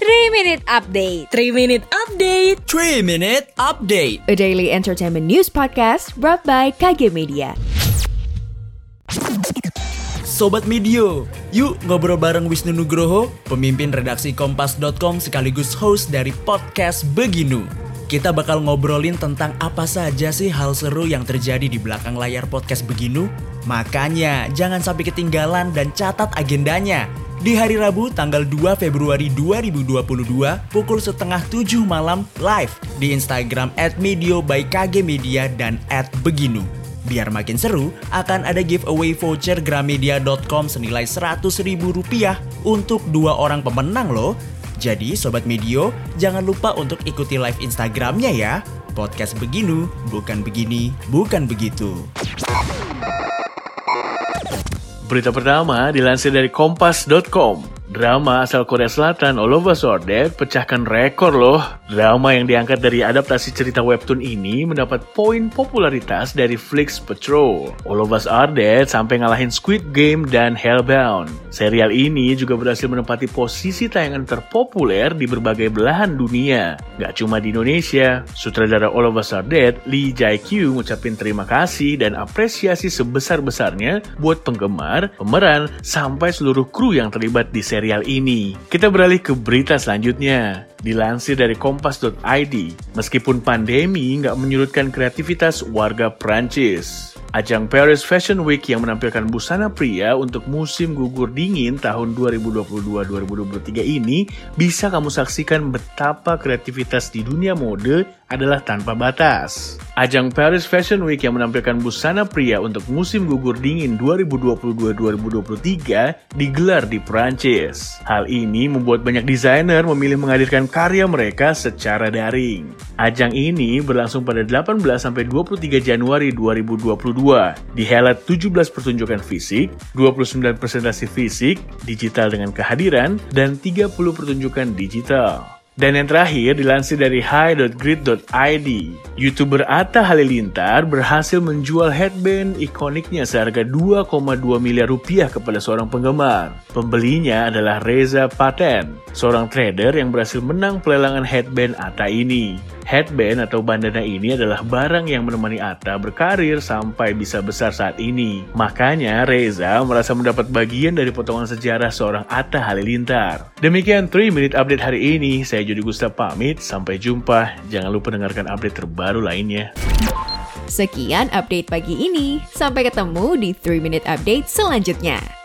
3 Minute Update 3 Minute Update 3 Minute Update A daily entertainment news podcast brought by KG Media Sobat Medio, yuk ngobrol bareng Wisnu Nugroho, pemimpin redaksi Kompas.com sekaligus host dari podcast Beginu. Kita bakal ngobrolin tentang apa saja sih hal seru yang terjadi di belakang layar podcast Beginu. Makanya jangan sampai ketinggalan dan catat agendanya. Di hari Rabu tanggal 2 Februari 2022 pukul setengah 7 malam live di Instagram at Medio by KG Media dan at Beginu. Biar makin seru, akan ada giveaway voucher gramedia.com senilai 100 ribu rupiah untuk dua orang pemenang loh. Jadi Sobat Medio, jangan lupa untuk ikuti live Instagramnya ya. Podcast Beginu, bukan begini, bukan begitu. Berita pertama dilansir dari kompas.com. Drama asal Korea Selatan All of Us Are Dead pecahkan rekor loh. Drama yang diangkat dari adaptasi cerita webtoon ini mendapat poin popularitas dari Flix Patrol. All of Us Are Dead sampai ngalahin Squid Game dan Hellbound. Serial ini juga berhasil menempati posisi tayangan terpopuler di berbagai belahan dunia. Gak cuma di Indonesia, sutradara All of Us Are Dead, Lee Jae-kyu ngucapin terima kasih dan apresiasi sebesar-besarnya buat penggemar, pemeran, sampai seluruh kru yang terlibat di serial serial ini. Kita beralih ke berita selanjutnya. Dilansir dari kompas.id, meskipun pandemi nggak menyurutkan kreativitas warga Prancis. Ajang Paris Fashion Week yang menampilkan busana pria untuk musim gugur dingin tahun 2022-2023 ini bisa kamu saksikan betapa kreativitas di dunia mode adalah tanpa batas. Ajang Paris Fashion Week yang menampilkan busana pria untuk musim gugur dingin 2022-2023 digelar di Prancis. Hal ini membuat banyak desainer memilih menghadirkan karya mereka secara daring. Ajang ini berlangsung pada 18 sampai 23 Januari 2022 dihelat 17 pertunjukan fisik, 29 presentasi fisik, digital dengan kehadiran, dan 30 pertunjukan digital. Dan yang terakhir dilansir dari high.grid.id, YouTuber Atta Halilintar berhasil menjual headband ikoniknya seharga 2,2 miliar rupiah kepada seorang penggemar. Pembelinya adalah Reza Paten, seorang trader yang berhasil menang pelelangan headband Atta ini. Headband atau bandana ini adalah barang yang menemani Atta berkarir sampai bisa besar saat ini. Makanya Reza merasa mendapat bagian dari potongan sejarah seorang Atta Halilintar. Demikian 3 Minute Update hari ini. Saya Jody Gustaf pamit. Sampai jumpa. Jangan lupa dengarkan update terbaru lainnya. Sekian update pagi ini. Sampai ketemu di 3 Minute Update selanjutnya.